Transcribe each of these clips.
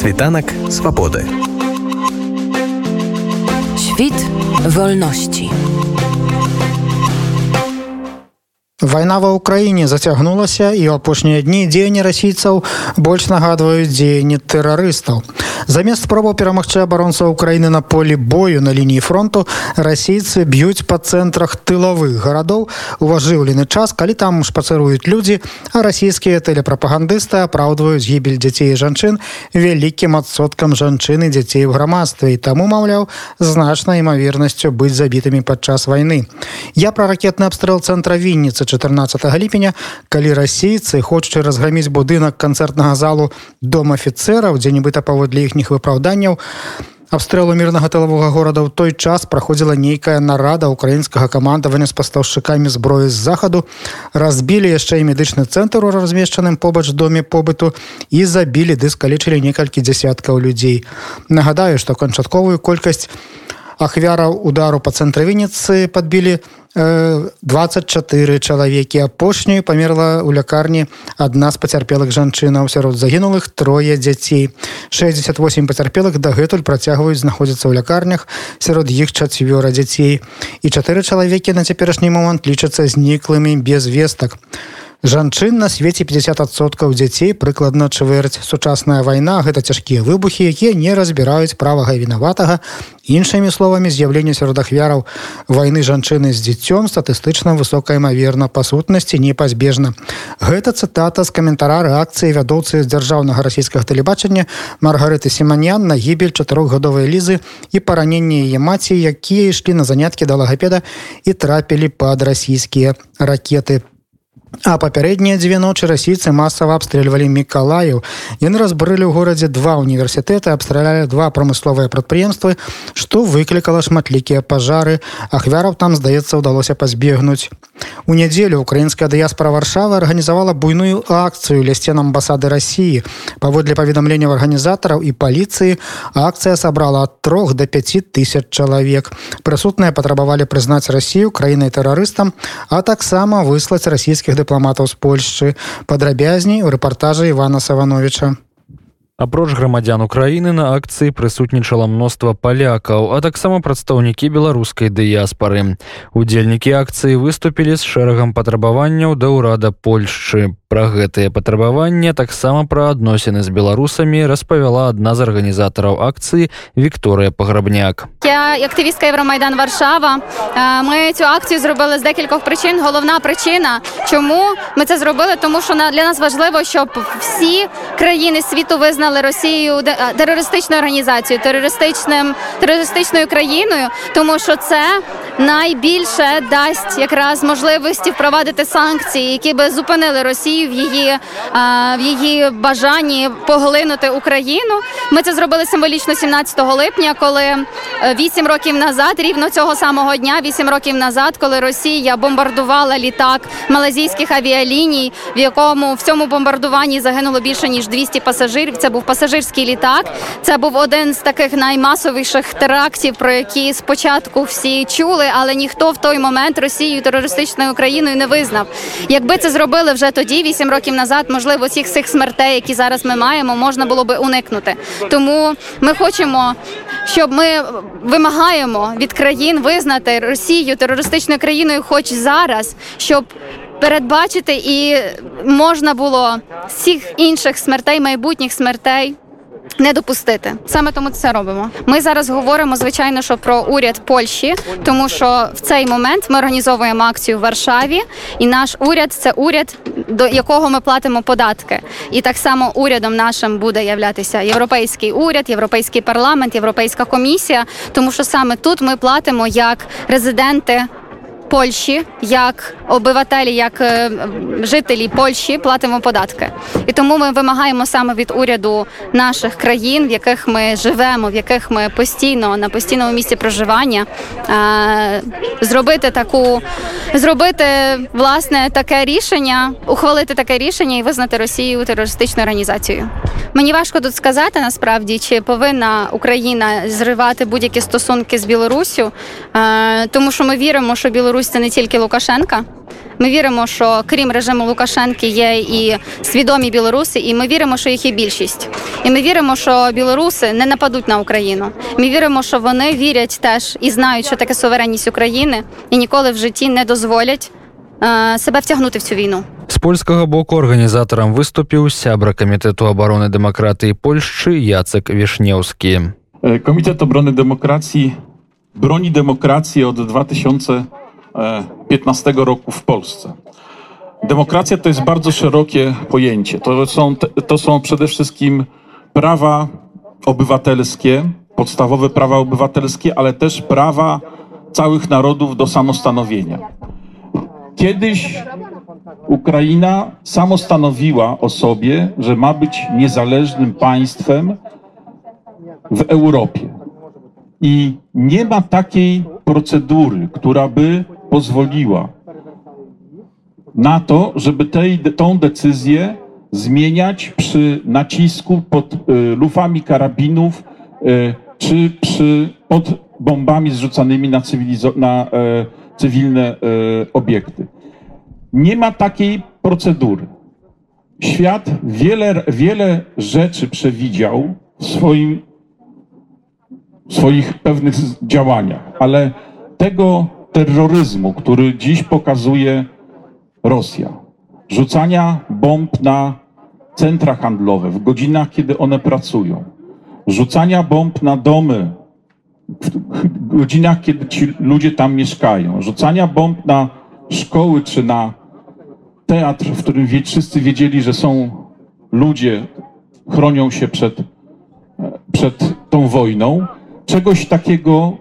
Світанак свабоды. Świt wolności. Вайна ва ўкраіне зацягнулася і ў апошнія дні дзеянні расійцаў больш нагадваюць дзеянні тэрарыстаў. Замість спроби перемогти оборонця України на полі бою на лінії фронту расійцы б'ють па цэнтрах тылавых гарадоў уважыўлены час калі там шпацыруюць люди, а расійскія тэлепрапагандысты апраўдваюць гибель дзяцей і жанчын вялікім адсоткам жанчыны дзяцей у грамадстве і таму маўляў значнай імавернасцю быць забітымі падчас вайны я про ракетны абстрэл центра вінніцы 14 липня, коли расійцы хочуць разграміць будинок концертного залу дом афіцераў дзе нібыта паводле іх іхніх выпраўданняў абстрэлу мірнага тылавога горада ў той час праходзіла нейкая нарада украінскага камандавання з пастаўшчыкамі зброі з захаду разбілі яшчэ і медычны цэнтр у размешчаным побач доме побыту і забілі дыскалічылі некалькі дзясяткаў людзей. Нагадаю што канчатковую колькасць ахвяраў удару па цэнтры вінніцы падбілі 24 чалавекі апошнюю памерла ў лякарні адна з пацярпелых жанчынаў. Сярод загінулых трое дзяцей. 68 пацярпелых дагэтуль працягваюць знаходзіцца ў лякарнях. Сярод іх чацвёра дзяцей. І чатыры чалавекі на цяперашні момант лічацца зніклымі без вестак. у жанчын на свеце 50соткаў дзяцей прыкладна чвэрць. Сучасная вайна гэта цяжкія выбухі якія не разбіраюць правага вінаватага. Іншымі словамі з'яўлення сярод ахвяраў вайны жанчыны з дзіцём статыстычна высокая імаверна па сутнасці непазбежна. Гэта цытата з каментара рэакцыі вядоўцы дзяржаўнага расійскага тэлебачання маргарыты семанян на гібель чатырохгадовай лізы і параненне яе маці якія ішлі на заняткі да лагапеда і трапілі пад расійскія ракеты. по А папярэднія дзве ночы расійцы масава абстрэльвалі мікалаев. Яны разбурылі ў горадзе два універсітэты, абстралялі два прамысловыя прадпрыемствы, што выклікала шматлікія пажары. Ахвяраў там, здаецца, удалося пазбегнуць. У нядзелю украінская дыяспора варшавы арганізавала буйную акцыю ля сцен амбасады рассіі. Паводле паведамленняў арганізатараў і паліцыі акцыя сабрала ад трох до 5000 чалавек. Прысутныя патрабавалі прызнаць рассію краінай тэрарыстам, а таксама выслаць расійскіх дыпламатаў з Польшчы падрабязней у рэпартажы Івана Савановича. Апроч грамадзян Украіны на акцыі прысутнічала мноства палякаў, а таксама прадстаўнікі беларускай дыяспары. Удзельнікі акцыі выступілі з шэрагам патрабаванняў да ўрада Польшчы. Пра гэтыя патрабаванні таксама пра адносіны з беларусамі распавяла адна з арганізатараў акцыі Вікторыя Паграбняк. Я активістка Євромайдан Варшава. Е, ми цю акцію зробили з декількох причин. Головна причина, чому ми це зробили, тому що на для нас важливо, щоб всі країни світу визнали Росію е, терористичну організацію терористичним терористичною країною, тому що це найбільше дасть якраз можливості впровадити санкції, які би зупинили Росію в її в її бажанні поглинути Україну. Ми це зробили символічно 17 липня, коли е, вісім років назад, рівно цього самого дня, вісім років назад, коли Росія бомбардувала літак малазійських авіаліній, в якому в цьому бомбардуванні загинуло більше ніж 200 пасажирів. Це був пасажирський літак. Це був один з таких наймасовіших терактів, про які спочатку всі чули але ніхто в той момент Росію терористичною країною не визнав. Якби це зробили вже тоді, вісім років назад, можливо, всіх цих смертей, які зараз ми маємо, можна було би уникнути. Тому ми хочемо, щоб ми вимагаємо від країн визнати Росію терористичною країною, хоч зараз, щоб. Передбачити і можна було всіх інших смертей, майбутніх смертей не допустити. Саме тому це робимо. Ми зараз говоримо звичайно, що про уряд Польщі, тому що в цей момент ми організовуємо акцію в Варшаві, і наш уряд це уряд, до якого ми платимо податки. І так само урядом нашим буде являтися європейський уряд, європейський парламент, європейська комісія, тому що саме тут ми платимо як резиденти. Польщі, як обивателі, як е, жителі Польщі платимо податки, і тому ми вимагаємо саме від уряду наших країн, в яких ми живемо, в яких ми постійно на постійному місці проживання, е, зробити таку, зробити власне таке рішення, ухвалити таке рішення і визнати Росію терористичною організацією. Мені важко тут сказати насправді, чи повинна Україна зривати будь-які стосунки з Білоруссю, е, тому що ми віримо, що Білорусь Білорусь це не тільки Лукашенка. Ми віримо, що крім режиму Лукашенки є і свідомі білоруси, і ми віримо, що їх є більшість. І ми віримо, що білоруси не нападуть на Україну. Ми віримо, що вони вірять теж і знають, що таке суверенність України, і ніколи в житті не дозволять е, себе втягнути в цю війну. З польського боку організатарам выступіў сябра Комітету оборони демократії Польщі, Яцек Вішнєвський. Е, Комітет оборони демократії броні демократії від 2000 року. E, 15 roku w Polsce. Demokracja to jest bardzo szerokie pojęcie. To są, to są przede wszystkim prawa obywatelskie, podstawowe prawa obywatelskie, ale też prawa całych narodów do samostanowienia. Kiedyś Ukraina samostanowiła o sobie, że ma być niezależnym państwem w Europie. I nie ma takiej procedury, która by pozwoliła na to, żeby tej, tą decyzję zmieniać przy nacisku pod y, lufami karabinów y, czy przy, pod bombami zrzucanymi na, na e, cywilne e, obiekty. Nie ma takiej procedury. Świat wiele, wiele rzeczy przewidział w swoim w swoich pewnych działaniach, ale tego terroryzmu, który dziś pokazuje Rosja, rzucania bomb na centra handlowe w godzinach, kiedy one pracują, rzucania bomb na domy w godzinach, kiedy ci ludzie tam mieszkają, rzucania bomb na szkoły czy na teatr, w którym wszyscy wiedzieli, że są ludzie, chronią się przed przed tą wojną. Czegoś takiego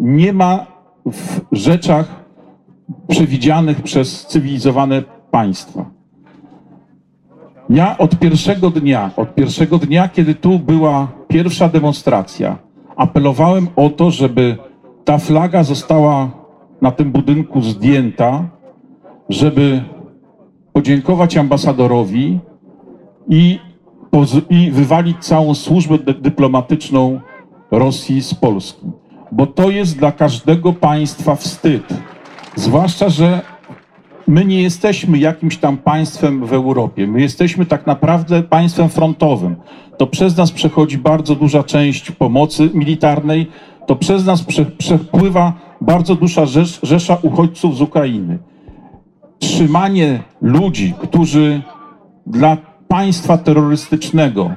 nie ma w rzeczach przewidzianych przez cywilizowane państwa. Ja od pierwszego dnia, od pierwszego dnia, kiedy tu była pierwsza demonstracja, apelowałem o to, żeby ta flaga została na tym budynku zdjęta, żeby podziękować ambasadorowi i, i wywalić całą służbę dy- dyplomatyczną Rosji z Polski. Bo to jest dla każdego państwa wstyd. Zwłaszcza, że my nie jesteśmy jakimś tam państwem w Europie. My jesteśmy tak naprawdę państwem frontowym. To przez nas przechodzi bardzo duża część pomocy militarnej, to przez nas prze, przepływa bardzo duża rzesz, rzesza uchodźców z Ukrainy. Trzymanie ludzi, którzy dla państwa terrorystycznego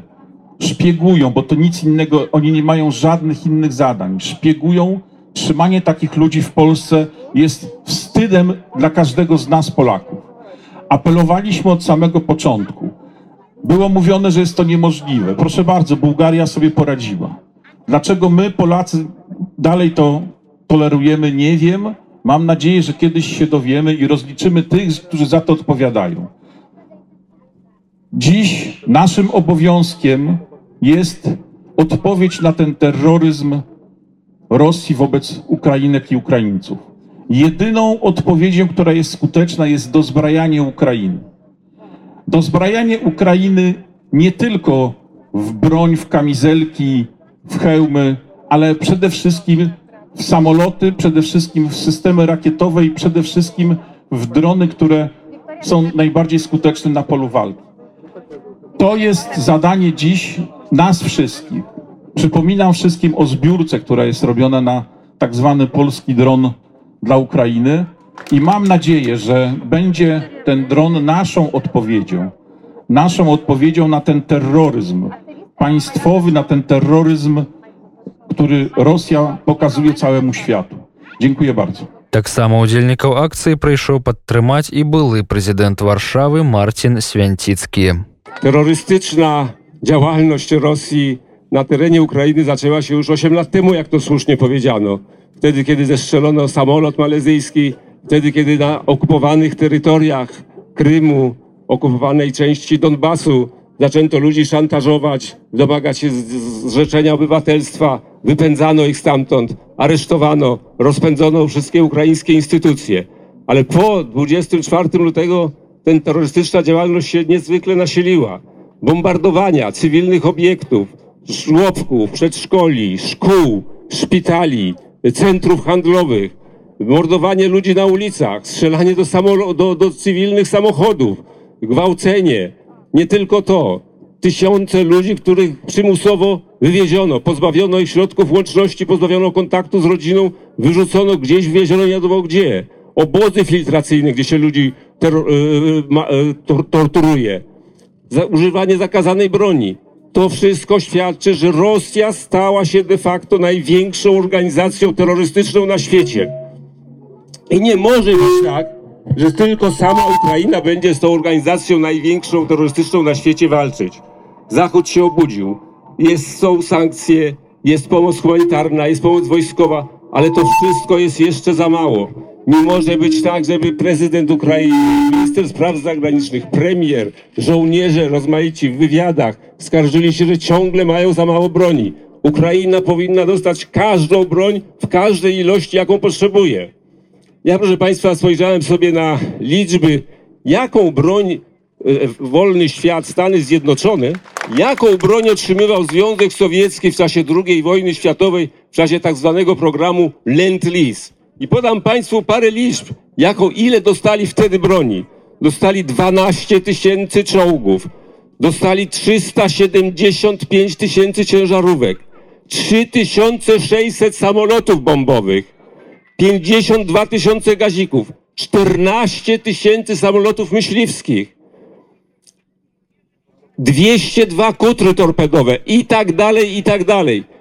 szpiegują, bo to nic innego, oni nie mają żadnych innych zadań, szpiegują. Trzymanie takich ludzi w Polsce jest wstydem dla każdego z nas, Polaków. Apelowaliśmy od samego początku. Było mówione, że jest to niemożliwe. Proszę bardzo, Bułgaria sobie poradziła. Dlaczego my, Polacy, dalej to tolerujemy, nie wiem. Mam nadzieję, że kiedyś się dowiemy i rozliczymy tych, którzy za to odpowiadają. Dziś naszym obowiązkiem jest odpowiedź na ten terroryzm Rosji wobec Ukrainek i Ukraińców. Jedyną odpowiedzią, która jest skuteczna, jest dozbrajanie Ukrainy. Dozbrajanie Ukrainy nie tylko w broń, w kamizelki, w hełmy, ale przede wszystkim w samoloty, przede wszystkim w systemy rakietowe i przede wszystkim w drony, które są najbardziej skuteczne na polu walki. To jest zadanie dziś nas wszystkich. Przypominam wszystkim o zbiórce, która jest robiona na tak zwany polski dron dla Ukrainy i mam nadzieję, że będzie ten dron naszą odpowiedzią. Naszą odpowiedzią na ten terroryzm państwowy, na ten terroryzm, który Rosja pokazuje całemu światu. Dziękuję bardzo. Таксама ўдзельнікаў акцыі прыйшоў падтрымаць і былы прэзідэнт варшавы Марцін Свянціцкі. Terrorystyczna działalność Rosji na terenie Ukrainy zaczęła się już 8 lat temu, jak to słusznie powiedziano. Wtedy, kiedy zestrzelono samolot malezyjski, wtedy, kiedy na okupowanych terytoriach Krymu, okupowanej części Donbasu zaczęto ludzi szantażować, domagać się zrzeczenia obywatelstwa, wypędzano ich stamtąd, aresztowano, rozpędzono wszystkie ukraińskie instytucje. Ale po 24 lutego ten terrorystyczna działalność się niezwykle nasiliła. Bombardowania cywilnych obiektów, żłobków, przedszkoli, szkół, szpitali, centrów handlowych. mordowanie ludzi na ulicach, strzelanie do, samolo- do, do cywilnych samochodów, gwałcenie. Nie tylko to. Tysiące ludzi, których przymusowo wywieziono, pozbawiono ich środków łączności, pozbawiono kontaktu z rodziną, wyrzucono gdzieś, wieziono nie wiadomo gdzie. Obozy filtracyjne, gdzie się ludzi y, ma- y, tor- torturuje. Używanie zakazanej broni. To wszystko świadczy, że Rosja stała się de facto największą organizacją terrorystyczną na świecie. I nie może być tak, że tylko sama Ukraina będzie z tą organizacją największą terrorystyczną na świecie walczyć. Zachód się obudził. Jest, są sankcje, jest pomoc humanitarna, jest pomoc wojskowa, ale to wszystko jest jeszcze za mało. Nie może być tak, żeby prezydent Ukrainy, minister spraw zagranicznych, premier, żołnierze rozmaici w wywiadach skarżyli się, że ciągle mają za mało broni. Ukraina powinna dostać każdą broń w każdej ilości, jaką potrzebuje. Ja, proszę Państwa, spojrzałem sobie na liczby, jaką broń e, wolny świat, Stany Zjednoczone, jaką broń otrzymywał Związek Sowiecki w czasie II wojny światowej, w czasie tak zwanego programu Lend-Lease. I podam Państwu parę liczb, jaką, ile dostali wtedy broni. Dostali 12 tysięcy czołgów, dostali 375 tysięcy ciężarówek, 3600 samolotów bombowych, 52 tysiące gazików, 14 tysięcy samolotów myśliwskich, 202 kutry torpedowe i tak dalej, i tak dalej.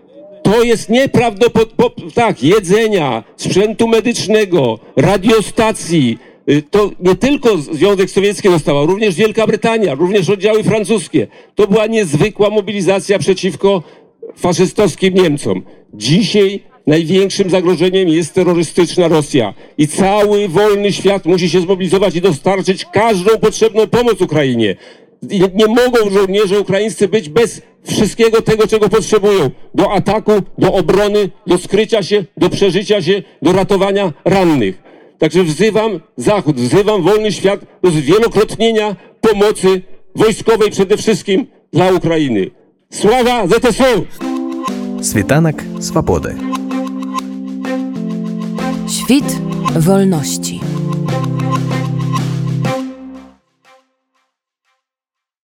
To jest nieprawdopodobne, tak, jedzenia, sprzętu medycznego, radiostacji. Y, To nie tylko Związek Sowiecki dostawał, również Wielka Brytania, również oddziały francuskie. To była niezwykła mobilizacja przeciwko faszystowskim Niemcom. Dzisiaj największym zagrożeniem jest terrorystyczna Rosja i cały wolny świat musi się zmobilizować i dostarczyć każdą potrzebną pomoc Ukrainie nie mogą żołnierze ukraińscy być bez wszystkiego tego, czego potrzebują. Do ataku, do obrony, do skrycia się, do przeżycia się, do ratowania rannych. Także wzywam Zachód, wzywam wolny świat do zwielokrotnienia pomocy wojskowej przede wszystkim dla Ukrainy. Sława ZSU! Світанок Swobody. Świt wolności.